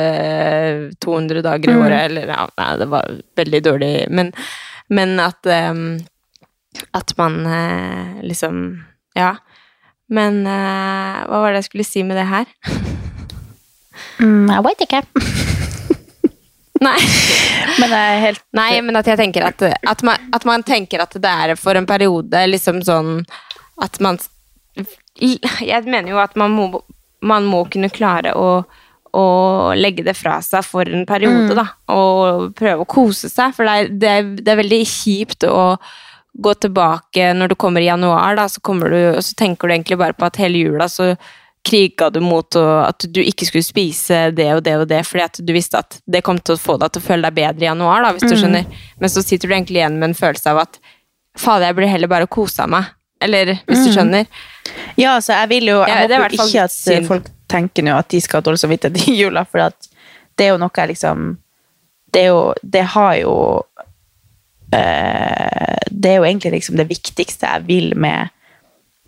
200 dager i Mm. året, eller ja, nei, det var veldig dårlig, men, men at um, at man uh, liksom Ja. Men uh, hva var det jeg skulle si med det her? mm, Jeg veit ikke. Nei. Men helt Nei, men at jeg tenker at, at, man, at man tenker at det er for en periode, liksom sånn at man Jeg mener jo at man må, man må kunne klare å, å legge det fra seg for en periode, da. Og prøve å kose seg, for det er, det er, det er veldig kjipt å gå tilbake når du kommer i januar, da, så, du, så tenker du egentlig bare på at hele jula så kriga du mot og at du ikke skulle spise det og det og det, fordi at du visste at det kom til å få deg til å føle deg bedre i januar, da, hvis du skjønner. Men så sitter du egentlig igjen med en følelse av at fader, jeg burde heller bare kosa meg. Eller, hvis du skjønner. Ja, så jeg vil jo Jeg Ja, det er i håper ikke at eh, synd. folk tenker nå at de skal ha dårlig samvittighet i jula, for at det er jo noe jeg liksom Det er jo Det har jo eh, Det er jo egentlig liksom det viktigste jeg vil med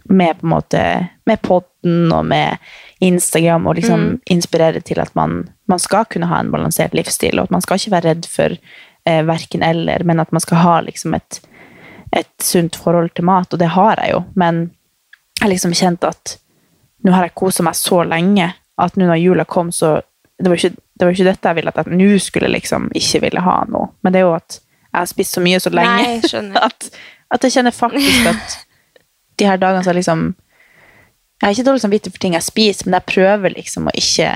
med på en måte med podden og med Instagram, og liksom Mm. inspirere til at man, man skal kunne ha en balansert livsstil, og at man skal ikke være redd for eh, verken eller, men at man skal ha liksom et, et sunt forhold til mat, og det har jeg jo, men jeg har liksom kjent at nå har jeg kosa meg så lenge at nå når jula kom, så Det var ikke, det var ikke dette jeg ville, at jeg nå skulle liksom ikke ville ha noe. Men det er jo at jeg har spist så mye så lenge Nei, at, at jeg kjenner faktisk at de her dagene så liksom Jeg har ikke dårlig samvittighet for ting jeg spiser, men jeg prøver liksom å ikke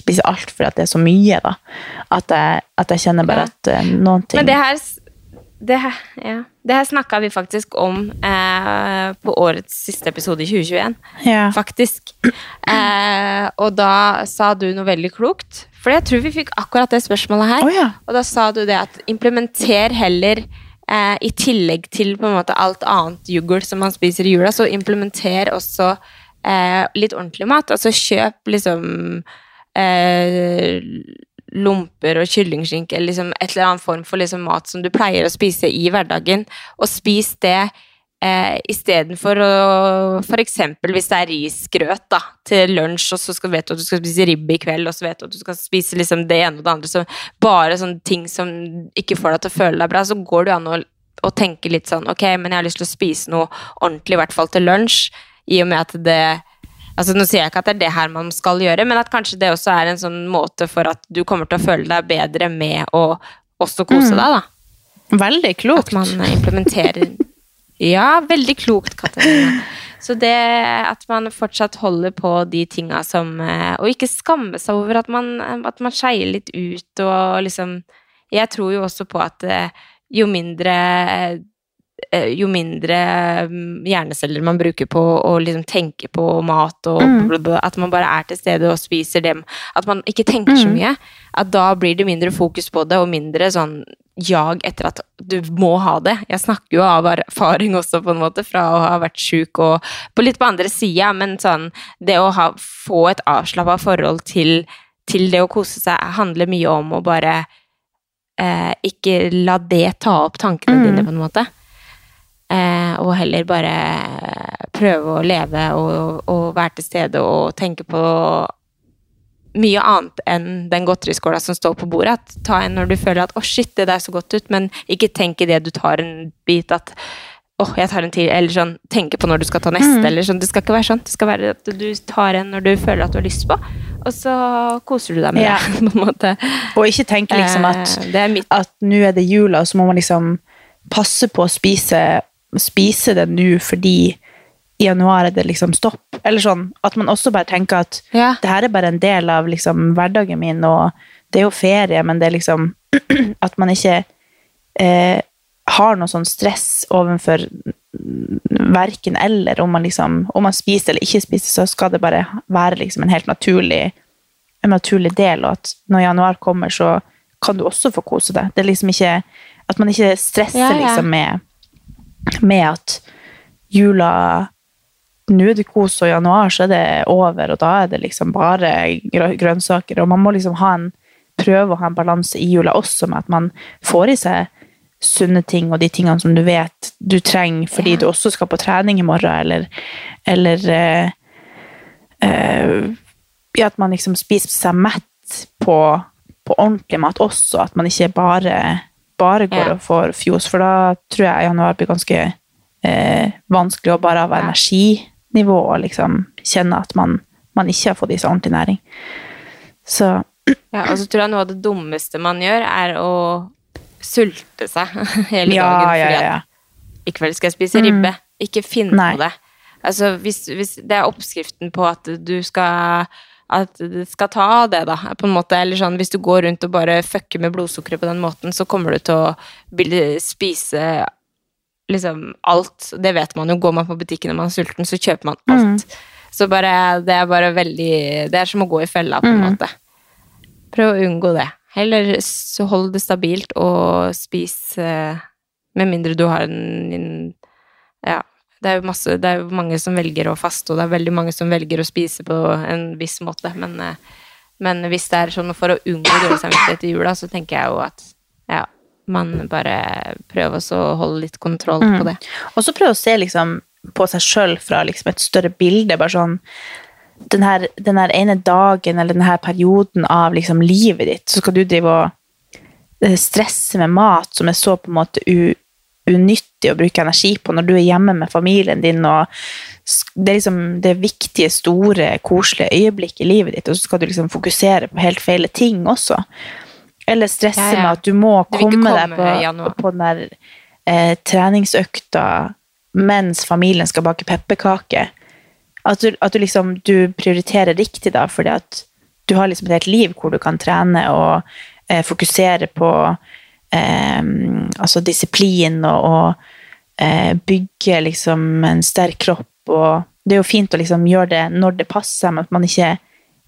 spise alt fordi det er så mye, da. At jeg, at jeg kjenner bare at uh, noen ting Men det her, det her, ja. det her snakka vi faktisk om eh, på årets siste episode i 2021. ja. Faktisk. Eh, og da sa du noe veldig klokt. For jeg tror vi fikk akkurat det spørsmålet her. Oh, ja. Og da sa du det at implementer heller eh, i tillegg til på en måte alt annet juggel som man spiser i jula, så implementer også eh, litt ordentlig mat. Altså kjøp liksom eh, lomper og kyllingskinke liksom et eller annet form for liksom mat som du pleier å spise i hverdagen, og spis det eh, istedenfor å eksempel hvis det er risgrøt da, til lunsj, og så skal, vet du at du skal spise ribbe i kveld, og så vet du at du skal spise liksom det ene og det andre, så bare sånne ting som ikke får deg til å føle deg bra, så går det jo an å, å tenke litt sånn Ok, men jeg har lyst til å spise noe ordentlig, i hvert fall til lunsj, i og med at det Altså, nå sier jeg ikke at det er det her man skal gjøre, men at kanskje det også er en sånn måte for at du kommer til å føle deg bedre med å også kose deg, da. Veldig klokt. At man implementerer Ja, veldig klokt, Katarina. Så det at man fortsatt holder på de tinga som eh, Og ikke skamme seg over at man, at man skeier litt ut og liksom Jeg tror jo også på at eh, jo mindre eh, jo mindre mm, hjerneceller man bruker på å liksom tenke på mat, og mm. at man bare er til stede og spiser dem, at man ikke tenker så mye, at da blir det mindre fokus på det, og mindre sånn jag etter at du må ha det. Jeg snakker jo av erfaring også, på en måte, fra å ha vært sjuk og på litt på andre sida, men sånn Det å ha, få et avslappa forhold til, til det å kose seg handler mye om å bare eh, ikke la det ta opp tankene dine, på en måte. Eh, og heller bare prøve å leve og, og være til stede og tenke på mye annet enn den godteriskåla som står på bordet. At, ta en når du føler at 'å, shit, det der så godt ut', men ikke tenk det du tar en bit at åh, jeg tar en til, eller sånn tenke på når du skal ta neste, eller sånn. Det skal ikke være sånn. Det skal være at du tar en når du føler at du har lyst på, og så koser du deg med Ja. det, på en måte. Og ikke tenke liksom at Eh, at nå er det jula, og så må man liksom passe på å spise, spise det nå fordi i januar er det liksom stopp. Eller sånn, at man også bare tenker at Ja. det her er bare en del av liksom hverdagen min, og det er jo ferie, men det er liksom at man ikke eh, har noe sånn stress overfor verken eller, om man liksom, om man spiser eller ikke spiser, så skal det bare være liksom en helt naturlig en naturlig del, og at når januar kommer, så kan du også få kose deg. Det er liksom ikke At man ikke stresser Ja, ja. liksom med, med at jula Nå er det kos, og i januar så er det over, og da er det liksom bare grønnsaker. Og man må liksom ha en prøve å ha en balanse i jula også, med at man får i seg sunne ting, og de tingene som du vet du trenger fordi du også skal på trening i morgen, eller, eller eh, eh, at man liksom spiser seg mett på, på ordentlig mat også, at man ikke bare, bare går Ja. får fjos, for da tror jeg januar blir ganske eh, vanskelig å bare av energinivå og liksom kjenne at man, man ikke har fått i seg ordentlig næring. Så Ja, og så tror jeg noe av det dummeste man gjør, er å sulte seg hele ja, dagen. fordi ja, at i kveld skal jeg spise ribbe. Ikke finn på det. Altså, hvis, hvis det er oppskriften på at du skal at det skal ta av det, da, på en måte. Eller sånn, hvis du går rundt og bare fucker med blodsukkeret på den måten, så kommer du til å spise liksom alt. Det vet man jo. Går man på butikken når man er sulten, så kjøper man alt. Så bare, det er bare veldig Det er som å gå i fella, på en måte. Prøv å unngå det. Heller så hold det stabilt og spis eh, Med mindre du har en, en Ja. Det er, masse, det er jo mange som velger å faste, og det er veldig mange som velger å spise på en viss måte, men, eh, men hvis det er sånn for å unngå dårlig samvittighet i jula, så tenker jeg jo at ja, man bare prøver å holde litt kontroll på det. Og så prøve å se liksom på seg sjøl fra liksom et større bilde. bare sånn den her, den her ene dagen eller den her perioden av liksom livet ditt, så skal du drive og eh, stresse med mat som er så på en måte u, unyttig å bruke energi på når du er hjemme med familien din. og Det er liksom det viktige, store, koselige øyeblikket i livet ditt, og så skal du liksom fokusere på helt feile ting også. Eller stresse Ja, ja. med at du må Du vil komme deg på, på den der eh, treningsøkta mens familien skal bake pepperkaker. At du, at du liksom du prioriterer riktig, da, fordi at du har liksom et helt liv hvor du kan trene og eh, fokusere på altså disiplin og, og eh, bygge liksom en sterk kropp. Og det er jo fint å liksom gjøre det når det passer, men at man ikke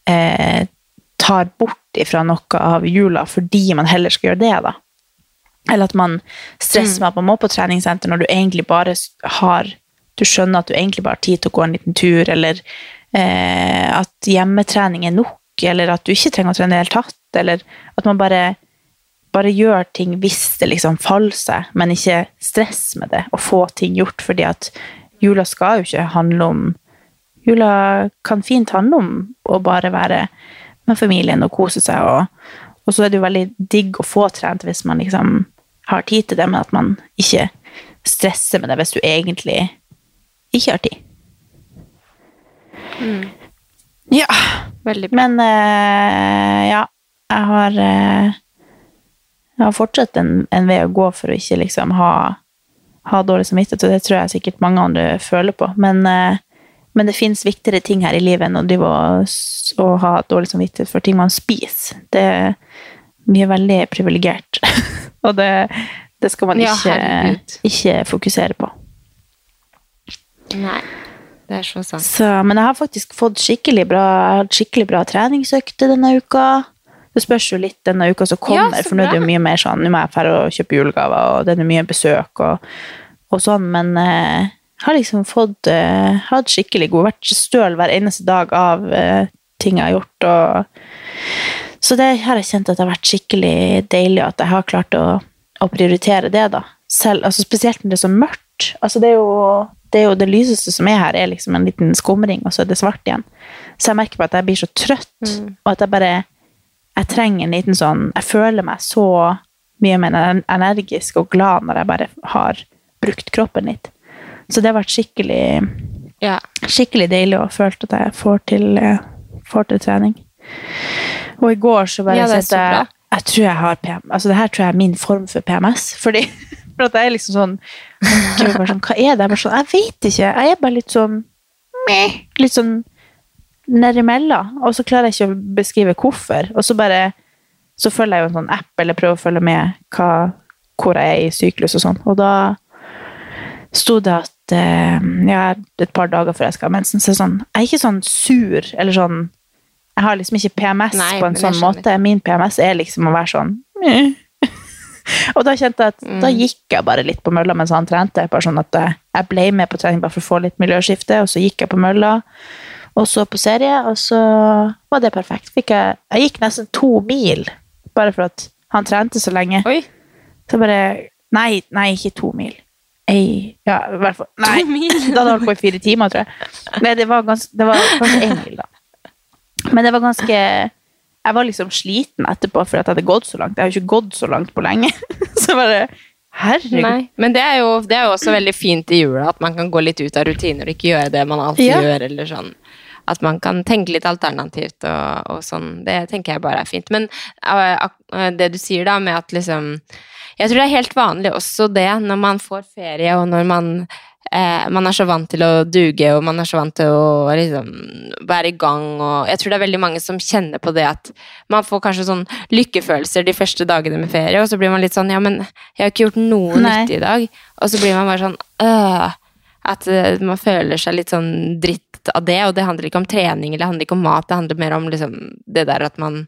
eh, tar bort ifra noe av jula fordi man heller skal gjøre det, da. Eller at man stresser med at man må på treningssenter når du egentlig bare har Du skjønner at du egentlig bare har tid til å gå en liten tur, eller eh, at hjemmetrening er nok, eller at du ikke trenger å trene i det hele tatt, eller at man bare bare gjør ting hvis det liksom faller seg, men ikke stress med det, og få ting gjort, fordi at jula skal jo ikke handle om Jula kan fint handle om å bare være med familien og kose seg, og, og så er det jo veldig digg å få trent hvis man liksom har tid til det, men at man ikke stresser med det hvis du egentlig ikke har tid. Ja. Veldig bra. Men uh, ja, jeg har eh, Jeg har fortsatt en, en vei å gå for å ikke liksom ha, ha dårlig samvittighet, og det tror jeg sikkert mange andre føler på. Men, eh, men det fins viktigere ting her i livet enn å drive og, ha dårlig samvittighet for ting man spiser. Det, vi er veldig privilegert, og det, det skal man ikke, ja, ikke fokusere på. Nei, det er så sant. Så, men jeg har faktisk fått skikkelig bra, skikkelig bra treningsøkter denne uka. Det spørs jo litt denne uka som kommer, ja, for nå er det jo mye mer sånn, nå må jeg færre og kjøpe julegaver, og det er mye besøk og, og sånn, men eh, jeg har liksom fått, eh, hatt skikkelig god, vært støl hver eneste dag av eh, ting jeg har gjort, og så det har jeg kjent at det har vært skikkelig deilig at jeg har klart å, å prioritere det da. Selv, altså spesielt når det er så mørkt. Altså det er jo det, er jo det lyseste som er her, er liksom en liten skumring, og så er det svart igjen. Så jeg merker på at jeg blir så trøtt, og at jeg bare jeg trenger en liten sånn Jeg føler meg så mye mer energisk og glad når jeg bare har brukt kroppen litt. Så det har vært skikkelig, Ja. skikkelig deilig og følt at jeg får til, eh, får til trening. Og i går så bare Ja, så bra. jeg Jeg tror jeg har PM, altså det her tror jeg er min form for PMS. Fordi for at jeg er liksom sånn, sånn Hva er det? Jeg, bare sånn, jeg vet ikke. Jeg er bare litt sånn Litt sånn nedimellom. Og så klarer jeg ikke å beskrive hvorfor. Og så bare så følger jeg jo en sånn app, eller prøver å følge med hva, hvor jeg er i syklus og sånn. Og da sto det at eh, ja, et par dager før jeg skal ha mensen, så er sånn Jeg er ikke sånn sur, eller sånn Jeg har liksom ikke PMS Nei, på en sånn måte. Min PMS er liksom å være sånn. Og da kjente jeg at da Mm. gikk jeg bare litt på mølla mens han trente. Bare sånn at jeg, jeg ble med på trening bare for å få litt miljøskifte, og så gikk jeg på mølla og så på serie, og så var det perfekt. Jeg, jeg gikk nesten to mil bare for at han trente så lenge. Oi. Så bare Nei, nei, ikke to mil. Ei, ja, i hvert fall. Nei, To mil? da hadde jeg holdt på i fire timer, tror jeg. Nei, det var, ganske, det var kanskje én mil, da. Men det var ganske Jeg var liksom sliten etterpå for at jeg hadde gått så langt. Jeg har jo ikke gått så langt på lenge. Så bare Herregud. Nei. Men det er, jo, det er jo også veldig fint i jula at man kan gå litt ut av rutiner og ikke gjøre det man alltid Ja. gjør. eller sånn. At man kan tenke litt alternativt og, og sånn. Det tenker jeg bare er fint. Men eh, eh, det du sier da med at liksom Jeg tror det er helt vanlig også det når man får ferie og når man eh, man er så vant til å duge, og man er så vant til å liksom, være i gang. Og jeg tror det er veldig mange som kjenner på det at man får kanskje sånn lykkefølelser de første dagene med ferie, og så blir man litt sånn Ja, men jeg har ikke gjort noe Nei. nyttig i dag. Og så blir man bare sånn øh, At man føler seg litt sånn dritt av det. Og det handler ikke om trening eller det handler ikke om mat, det handler mer om liksom, det der at man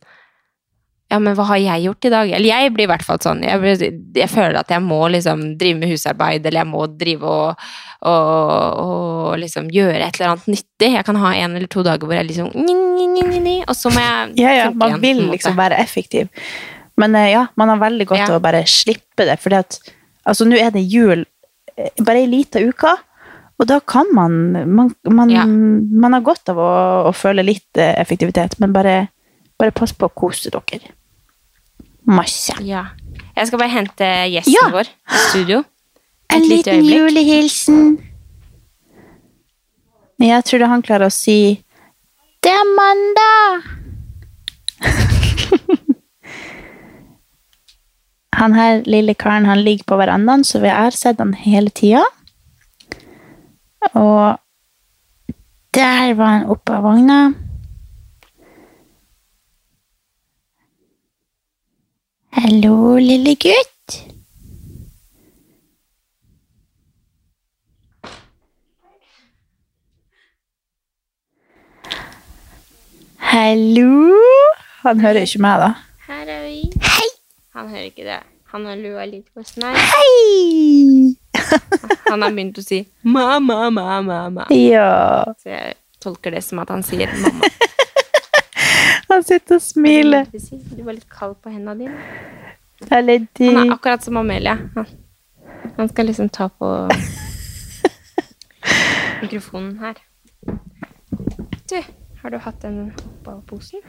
ja, men hva har jeg gjort i dag? Eller jeg blir i hvert fall sånn. Jeg, blir- jeg føler at jeg må liksom drive med husarbeid, eller jeg må drive og, og, og liksom gjøre et eller annet nyttig. Jeg kan ha en eller to dager hvor jeg liksom Og så må jeg Ja, ja, man igjen, vil liksom være effektiv. Men eh, ja, man har veldig godt Ja. å bare slippe det, fordi at altså nå er det jul eh, bare ei lita uke, og da kan man Man, man, Ja. man har godt av å, å føle litt eh, effektivitet, men bare, bare pass på å kose dere. Masse. Ja. Jeg skal bare hente gjesten Ja. vår i studio. Et en liten øyeblikk. julehilsen. Jeg tror han klarer å si Det er mandag! han her lille karen han ligger på verandaen, så vi har sett han hele tida. Og der var han oppe av vogna. Hallo, lille gutt. Hallo? Han hører ikke meg, da. Her er vi. Hei! Han hører ikke det. Han har lua litt på snei. Hei! Han har begynt å si mamma, mamma, mamma. Ja. Så jeg tolker det som at han sier mamma. Han sitter og smiler. Du var litt kald på hendene dine. Eller de Han er akkurat som Amelia. Han, han skal liksom ta på mikrofonen her. Du, har du hatt den oppå posen?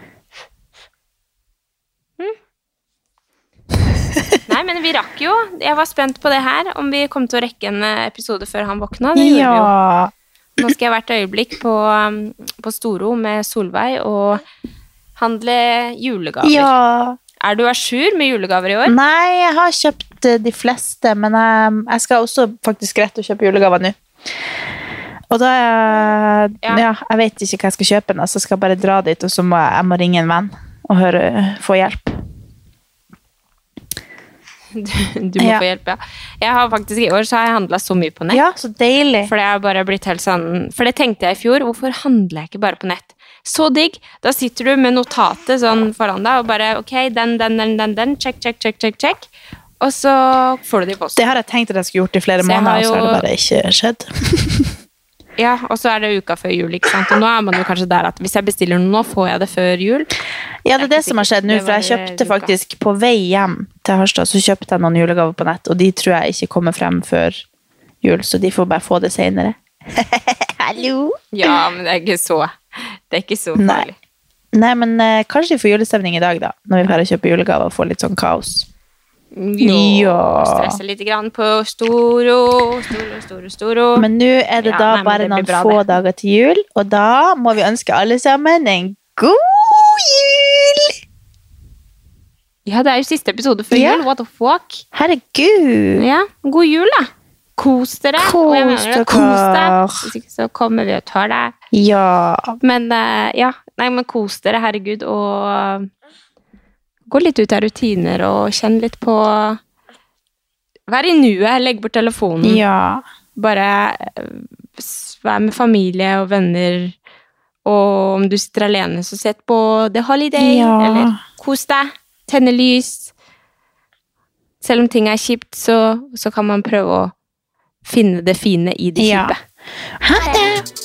Nei, men vi rakk jo. Jeg var spent på det her, om vi kom til å rekke en eh, episode før han våkna. Det gjorde vi jo. Nå skal jeg hvert øyeblikk på, um, på Storo med Solveig og handle julegaver. ja. Er du à jour med julegaver i år? Nei, jeg har kjøpt eh, de fleste, men jeg, jeg skal også faktisk rett og kjøpe julegaver nå. Og da eh, Ja. ja. jeg vet ikke hva jeg skal kjøpe, nå, så skal bare dra dit, og så må jeg, jeg må ringe en venn og høre, få hjelp. Du, du må Ja. få hjelp, ja. Jeg har faktisk I år så har jeg handla så mye på nett. Ja, så deilig. For det bare blitt helt sånn For det tenkte jeg i fjor. Hvorfor handler jeg ikke bare på nett? Så digg! Da sitter du med notatet sånn foran deg og bare Ok, den, den, den, den, den. Check, check, check, check, check. Og så får du det i posten. Det har jeg tenkt at jeg skulle gjort i flere måneder, og så har det bare ikke skjedd. Ja, Og så er det uka før jul, ikke sant. Og nå er man jo kanskje der at hvis jeg bestiller noe nå, får jeg det før jul. Ja, det er det som har skjedd nå, for jeg kjøpte faktisk på vei hjem til Harstad, så kjøpte jeg noen julegaver på nett, og de tror jeg ikke kommer frem før jul, så de får bare få det senere. Hallo? Ja, men det er ikke så Det er ikke så Nei. farlig. Nei, men eh, kanskje vi får julestemning i dag, da, når vi får kjøpe julegaver og får litt sånn kaos. Jo, Ja. stresse litt grann på Storo, Storo, Storo, Storo. Men nå er det Ja, da nei, bare det noen bra, få det. dager til jul, og da må vi ønske alle sammen en god jul! Ja, det er jo siste episode før Ja. jul. What the fuck? Herregud! Ja, god jul, da. Kos dere. Kos dere. Kos deg. Hvis ikke så kommer vi og tar deg. Ja. Men eh, ja, nei, men kos dere, herregud, og gå litt ut av rutiner og kjenn litt på Vær i nuet, legg bort telefonen. Ja. Bare eh, vær med familie og venner. Og om du sitter alene, så sett på The Holiday, Ja. eller kos deg. Tenne lys. Selv om ting er kjipt, så, så kan man prøve å finne det fine i det Ja. kjipe. Ha det!